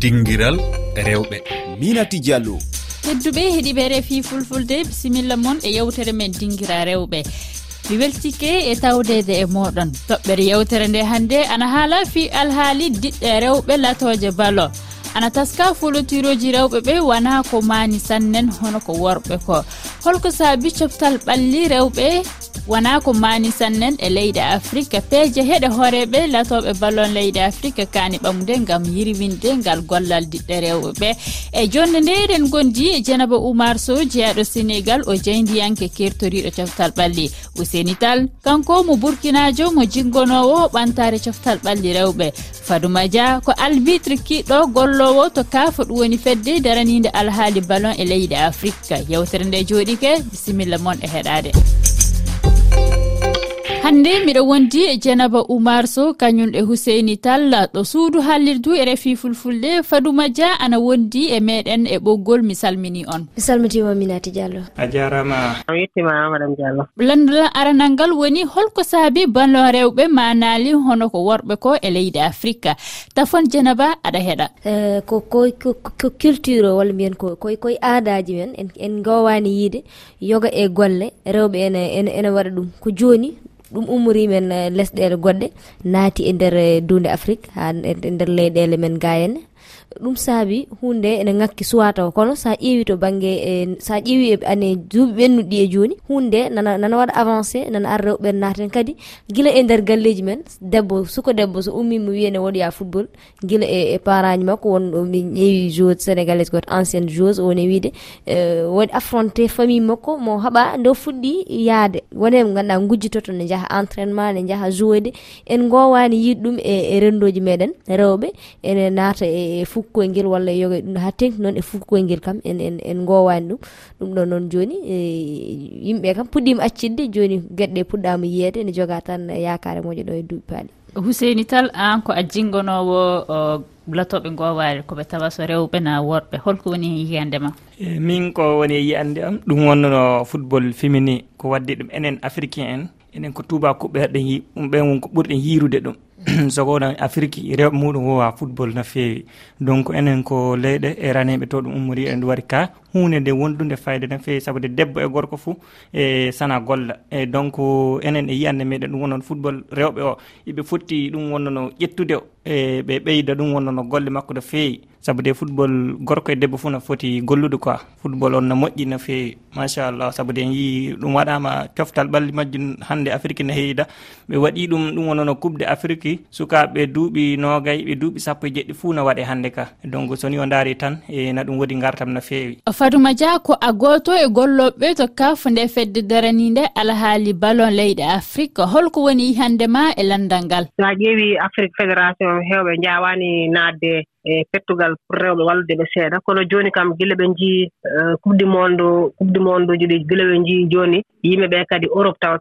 dinguiral rewɓe. Minati diallo tedduɓe heeɗiɓe refi fulfulde bisimilla moon e yewtere men dinguira rewɓe. Mi weltike e tawdede e moɗon. Toɓɓere yewtere nde hannde ana haala fi alhaali diɗɗe rewɓe latoje balo. ana taska folotiroji rewɓe ɓe wona ko mani sannen hono ko worɓe ko. Holko saabi coftal ɓalli rewɓe wona ko mani sannen e leydi afrique peeje heɗe horeɓe latoɓe ballon leydi afrique kani ɓamude gam yirwinde ngal gollal diɗɗe rewɓe. Ɓe e jonde nde eɗen gondi dieynaba oumar sow jeyaɗo sénégal o jeydiyanke kertoriɗo coftal ɓalli. Useni tal kanko mo burkinajo mo jinggonowo ɓantare coftal ɓalli rewɓe. Fadouma dia ko albitre kiɗɗo gollo arlowo to kaafa ɗum woni fedde daranide alhaali ballon e leydi afrique yewtere nde jooɗike bisimilla moon e heɗade hannde miɗo wondi e dieynaba oumar sow kañum e huseini tall. Ɗo suudu hallirdu e refi fulfulde. Fadouma dia ana wondi e meɗen e ɓoggol mi salmini on. Mi salmitima minati diallo. A jarama. Mi yettima madame diallo. Landulan aranal ngal woni holko saabi ballon rewɓe manali hono ko worɓe ko e leydi afrique tafon dieynaba aɗa heɗa. Eh, ko ko culture o walla mbiyen koy koye aadaji men en gowani yiide yoga e golle. Rewɓe ene ene waɗa ɗum. Ko joni ɗum ummorimen eh, lesɗele goɗɗe naati e nder eh, dunde afrique ha e nder leyɗele men ga henne ɗum saabi hunde ene ŋakki suwa taw kono sa ƴeewi to banggue e sa ƴeewi e ane duuɓi ɓennuɗi e joni hunde nana nana waɗa avancé nana ar rewɓe ɓen naaten kadi. Guila e nder galleji men debbo suko debbo so ummimo wiyene woɗoya football guila e e parent ji makko wonɗo min ƴeewi joueuse sénégalais goto ancienne joueuse woni wiide. E, waɗi affronté famille makko mo haaɓa nde fuɗɗi yaade. Wone mo ganduɗa gujjitoto ne jaaha entraînement ne jaaha joyde en gowani yiide ɗum e, e rendoji meɗen rewɓe ene naata e, e fo fukkoye ngel walla yoga ɗum ha tengti noon e fukkoye ngel kam en en en gowani ɗum. Ɗum ɗo noon joni e, yimɓe kam puɗɗima accidde joni gueɗɗe puɗɗama yiyede ne joga tan yakare moƴo ɗo e duuɓi paali huseini tal an ko a jingonowo latoɓe gowari koɓe tawa so rewɓe na worɓe. Holko woni yiyande ma? E min ko woni yiyande am ɗum wonnono football féminin ko wadde ɗum enen africain en. Enen ko tubakuɓe ɗen ɗum ɓen wonko ɓurɗen yirude ɗum. sogona afrique rewɓe muɗum wowa football no fewi. Donc enen ko leyɗe e raneɓe to ɗum ummori en ɗum waɗi ka hunde nde wondude fayde tan fewi saabu de debbo e gorko fou e sana golla. E donc enen e yiyande meɗen ɗum wonnoon football rewɓe o. Eɓe fotti ɗum wonnono ƴettude e ɓe ɓeyda ɗum wonnono golle makko no fewi saabu de football gorko e debbo fuu no foti gollude quoi. Football on no moƴƴi no fewi machallah. Saabu de en yii ɗum waɗama coftal ɓalli majjum hande afrique ne heewi ɓe waɗi ɗum ɗum wonnono coupe de afrique sukaɓe duuɓi nogay ɓe duuɓi sappo e jeɗɗi fuu no waɗe hande ka. Donc soni o daari tan e na ɗum woodi gartam no fewi fatuma dia ko a goto e golloɓe to kaf nde fedde darani nde alhaali ballon leyɗe afrique holko woni hande ma e landal ngal? So a ƴeewi afrique fédération hewɓe jawani nadde e pettugal pour rewɓe wallude ɓe seeɗa. Kono jooni kam gila ɓe njiyi eh, coupe du monde coupe du monde uji ɗi gila ɓe njiyi jooni yimɓe ɓee kadi europe taw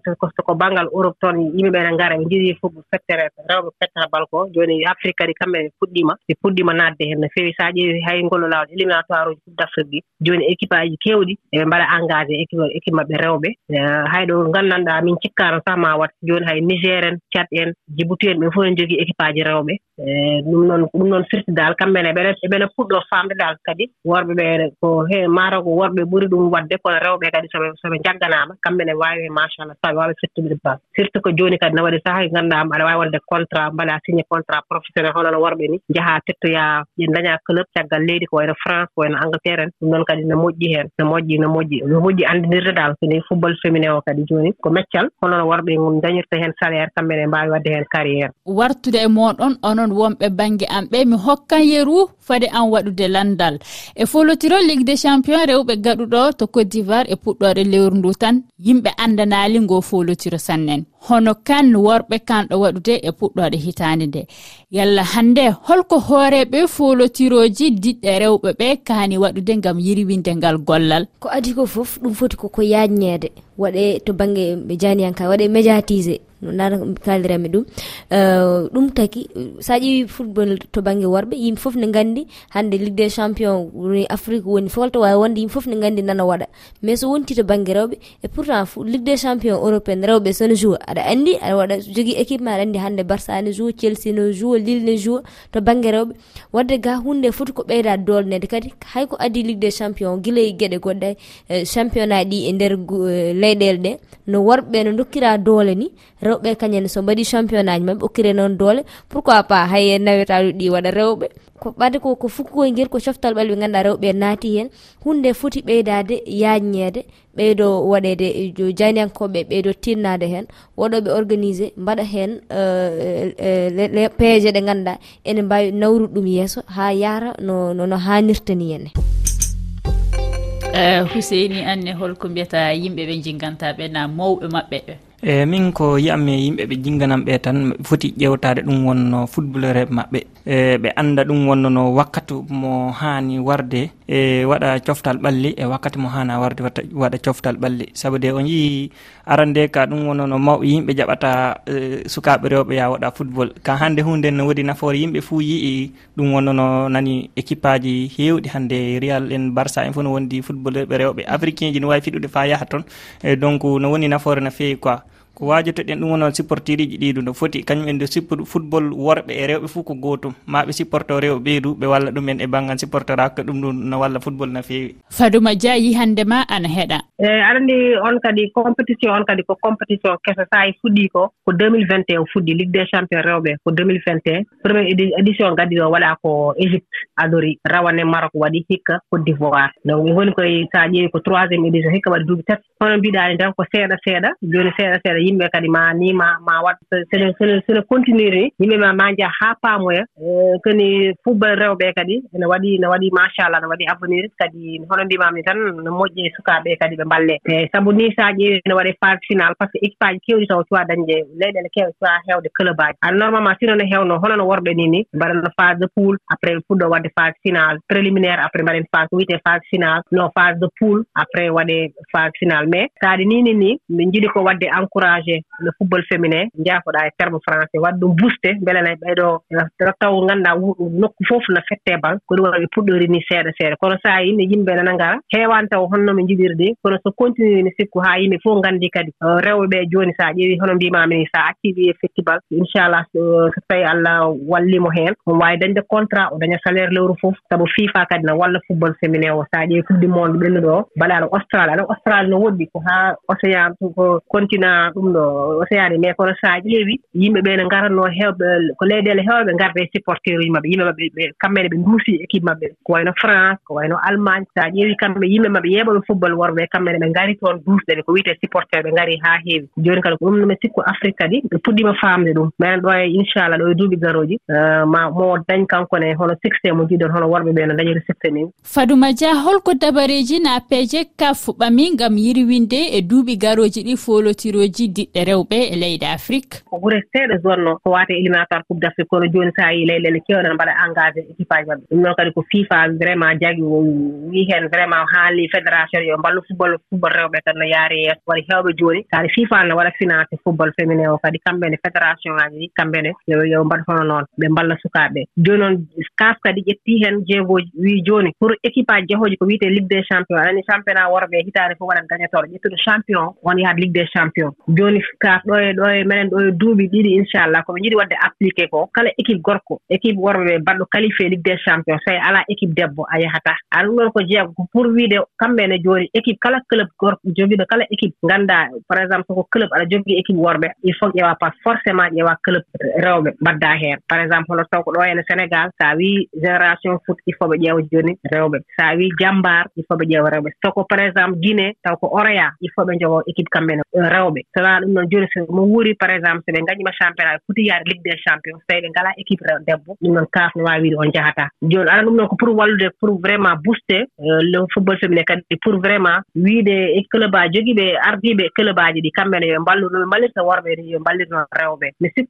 ko baŋngal europe toon yimɓe ɓee ne ngara ɓe njiɗii fof fettere rewɓe fettata bal ko jooni afrique kadi kamɓe ɓe puɗɗiima ɓe puɗɗiima naatde heen no feewi. So a ƴeewi hay ngollo laawol éliminatoire uji coupe d' afrique ɗi jooni équipe aji keewɗi eɓe mbaɗa engagé équipe équipe maɓɓe rewɓe. Eh, hay ɗo nganndanɗaa min cikkaano sah ma wat jooni hay nigér en cat en djibouti en ɓe fof ne jogii équipe aji rewɓe. Eh, ɗum noon ɗum noon firti daal. Dal kamɓene eɓene puɗɗo faamde daal kadi worɓe ɓe ko he maaro ko worɓe ɓuri ɗum waɗde kono rewɓe kadi soɓe soɓe jagganaama kamɓe ne waawi he machallah so waawi fettude base surtout ko jooni kadi ne waɗi sahaa e ngannduɗaa aɗa waawi waɗde contrat mbaɗa signé contrat professionnel honono worɓe ni. Njahaa tettoyaa ɓe dañaa club caggal leydi ko wayno france ko wayno angleterre. En ɗum noon kadi ne moƴƴi heen no moƴƴi no moƴƴi no moƴƴi anndinirde dal kadi football féminin o kadi jooni ko meccal honono worɓe dañirta heen salaire kamɓe ne mbaawi waɗde heen carriére wartude e mooɗon onon wonɓe baŋnge am ɓe mi hokkan yeru fade an waɗude landal. E folotiro ligue des champion rewɓe gaɗuɗo to côte d'ivoire e puɗɗore lewru ndu tan. yimɓe andanali ngo folotiro sannen. Hono kan worɓe kanɗo waɗude e puɗɗoɗe hitande nde. Yalla hande holko hooreɓe folotiroji diɗɗe rewɓe ɓe kani waɗude gam yirwinde ngal gollal. Ko adi ko foof ɗum foti koko yajñede waɗe to banggue ɓe janiyanka waɗe médiatisé no kalirami ɗum. Euh, ɗum taki sa ƴeewi football to banggue worɓe yimɓe foof ne gandi hande ligue des champion woni afrique woni folto wawi wonde yimɓe foof ne gandi nana waɗa. Mais so wonti to banggue rewɓe e pourtant ligue des champion européenne rewɓe sene joue aɗa andi aɗa waɗa jogui équipe ma aɗa andi hande barça ne joue chelsea ne joue lille ne joue to banggue rewɓe. Wadde ga hunde e foti ko ɓeyda dolnede kadi hayko adi ligue des champion guila e gueɗe goɗɗe e championnat ɗi e nder e leyɗele ɗe no worɓeɓe no dokkira doole ni rewɓe kañen so mbaɗi championnat ji maɓe okkire noon doole. Pourquoi pas? Hay en nawetaɗu ɗi waɗa rewɓe. Ko ɓade ko ko fukkoy e ko coftal ɓalɓe ganduɗa rewɓe naati hen. Hunde foti ɓeydade yajñede ɓeydo waɗede janiyankoɓe ɓeydo tinnade hen. Waɗoɓe organisé mbaɗa hen eh, eh, peeje ɗe ganduɗa. Ene mbawi nawrude ɗum yesso ha yaara no no hannirta ni henne eh, huseini anne holko mbiyata yimɓe ɓe jinganta na mawɓe mabɓe ɓe e min ko yiyatmi e yimɓe ɓe jingganamɓe tan foti ƴewtade ɗum wonno footballeur eɓe maɓɓe. E ɓe anda ɗum wonnono wakkati mo hani warde e waɗa coftal ɓalli e wakkati mo hana warde waɗa coftal ɓalli. Saabu de o yii arande ka ɗum wonnono mawɓe yimɓe jaɓata e, sukaɓe rewɓe ya waɗa football. Ka hande hunde no woodi nafoore yimɓe fuu yii ɗum wonnono nani équipe aji hewɗi hande real en barça en fof no wondi footballeur ɓe rewɓe. Africain ji no wawi fiɗude fa yaaha toon e donc no woni nafoore no fewi quoi. ko wajotoɗen ɗum wono supportiriji ɗiɗu no foti. Kañumen nde sippudu football worɓe e rewɓe fo ko gotum maɓe supporto rewɓe ɓeydu ɓe walla ɗumen e banggal supportorako ɗum ɗum no walla football no fewi fadouma dia yi handema ana heeɗa eeyi aɗa anndi on kadi compétition on kadi ko compétition kese so e fuɗɗii ko ko 2021 fuɗɗi ligue des champion rewɓe ko 2021 premier édition gaddi o waɗaa ko égypte adori rawane maroc waɗi hikka côte d'ivoire. Donc e woni koye so a ƴeewi ko troisiéme édition hikka waɗi duuɓi tati. Hono mbiɗaani tan ko seeɗa seeɗa jooni seeɗa seeɗa yimɓe kadi ma ni ma ma wat sene continuer ni yimɓe ma ma njaha haa paamoya e, e, koni football rewɓe kadi ene waɗi ne waɗi machallah ne waɗi avenir kadi hono mbimami tan no moƴƴi e sukaaɓe kadi ɓe balle. Eeyi sabu ni so a ƴeewi no waɗee phase final par ce que équipe aji keewɗi taw cuwa dañde leyɗele keewɗe cuwa heewde club aji. An normalement sino no heewno hono no worɓe ni ni mbaɗatno phase de poule après fuɗɗo waɗde phase final. Préliminaire après mbaɗen phase wiyete phase final. No phase de poule après waɗe phase final. Mais saade nini ni min jiɗi ko waɗde encouragé le football féminin jaafoɗa e terme français. Waɗa ɗum booste mbele ne ɓeyɗo e taw ngannduɗaa nokku fof no fette e ban ko ɗum waɗi puɗɗori ni seeɗa seeɗa. Kono so a yimɓe yimɓe nana ngara heewani taw honno ɓe jiɗirde. Kono so continue ne sikku haa yimɓe fof nganndi kadi. Rewɓe ɓee jooni so a ƴeewi hono mbimaami ni so a accii ɗi e festival inchallah so tawi allah wallimo heen. Omo waawi dañde contrat o daña salaire lewru fof. Sabu fifa kadi no walla football féminin o so a ƴeewi coupe du monde ɓennuɗo o mbaɗaano australie aɗa australie no woɗɗi ko haa océan ko continent ɗum ɗo océan e mais kono so a ƴeewi yimɓe ɓee no ngaratno heewɓe ko leyɗeele heewɓe ngarde e supporteur uji maɓɓe yimɓe maɓɓe ɓe kamɓene ɓe nduusi équipe maɓɓe. Ko wayno france ko wayno allemagne so a ƴeewi kamɓe yimɓe maɓɓe yeeɓoɓe football worɓe kamɓe men ɓe ngari toon duusɗe ɓe ko wiyete supporteur ɓe ngari haa heewi. Jooni kadi ko ɗum nomi sikku afrique kadi ɓe puɗɗima faamde ɗum. Minen ɗo e inchallah ɗo e duuɓi garooji. Ma mo dañ kankone hono succé mo jiɗon hono worɓe ɓe no dañiri succé ni fadouma dia holko dabareji na peje ka fuɓami ngam yirwinde e duuɓi garooji ɗi folotiroji diɗɗe rewɓe e leyɗe afrique. Ko gure seeɗa zone no ko waate éliminatoire coupe d' afrique kono jooni so a yii leyɗele keewɗen mbaɗa engagé équipe aji maɓɓe. Ɗum noon kadi ko fifa vraiment jagi wi heen vraiment haali fédération yo mballu football football rewɓe tan no yaari e yeeso waɗi heewɓe jooni taade fifal no waɗa financé football féminin o kadi kamɓe ne fédération ŋaaji ɗi kamɓe ne yo mbaɗ hono noon ɓe mballa sukaaɓe. Jooni noon kas kadi ƴetti heen jeegoji wi jooni pour équipe aji jahooji ko wiyete ligue des champion anani championnat worɓe e hitaande fof waɗat gañatooɗo. Ƴettuɗo champion on yahat ligue des champion jooni kas ɗo e ɗo e menen ɗo e duuɓi ɗiɗi inchallah ko jiɗi waɗde appliqué ko kala équipe gorko équipe worɓe ɓe mbaɗɗo qualifié ligue des champion so e alaa équipe debbo a yahata. Aɗum ɗon ko jeego pour wiide kamɓe ne jooni équipe kala club gorko jogiiɗo kala équipe nganndaa par exemple soko club aɗa jogii équipe worɓe il faut ƴeewa pas forcément ƴeewa club rewɓe mbaddaa heen. Par exemple hono taw ko ɗo hene sénégal so a wii génération foot il faut ɓe ƴeewa jooni rewɓe. So a wii jambar il faut ɓe ƴeewa rewɓe. Soko par exemple guinée taw ko oroya il faut ɓe jogo équipe kamɓene euh, rewɓe. Sona ɗum noon jooni somo wuuri par exemple so ɓe ngañima championnat ɓe foti yaade ligue des champions so tawi ɓe ngalaa équipe rew debbo ɗum noon kaaf no waawi wiide on jahataa jooni aɗa ɗum noon ko pour wallude pour vraiment booster euh, le football féminin kadi pour vraiment wiide e club aji jogiiɓe ardiiɓe club aji ɗi kamɓene yo mballuno ɓe mballirta worɓe yo mballirno rewɓe.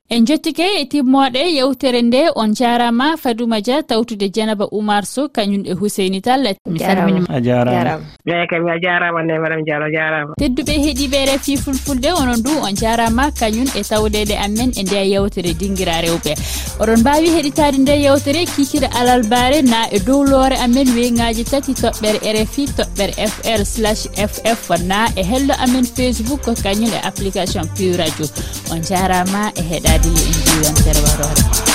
En jottike e timmooɗe yewtere nde on jaarama fadouma dia tawtude dianaba oumar sow kañum e huseini talla mi salminima a jarama eyi eh, kami a jaarama nde madame diallo jarama tedduɓe heeɗiɓe refi fulfulde onon du on jarama kañum e tawɗeɗe amen e nde yewtere dinguira rewɓe. Oɗon mbawi heɗitade nde yewtere kikira alal baare na e dow loore amen weyngaji tati toɓɓere rfi toɓɓere fr slash ff na e hello amen facebook kañum e application pu radio. On jarama e heɗade yo en jiwantere warore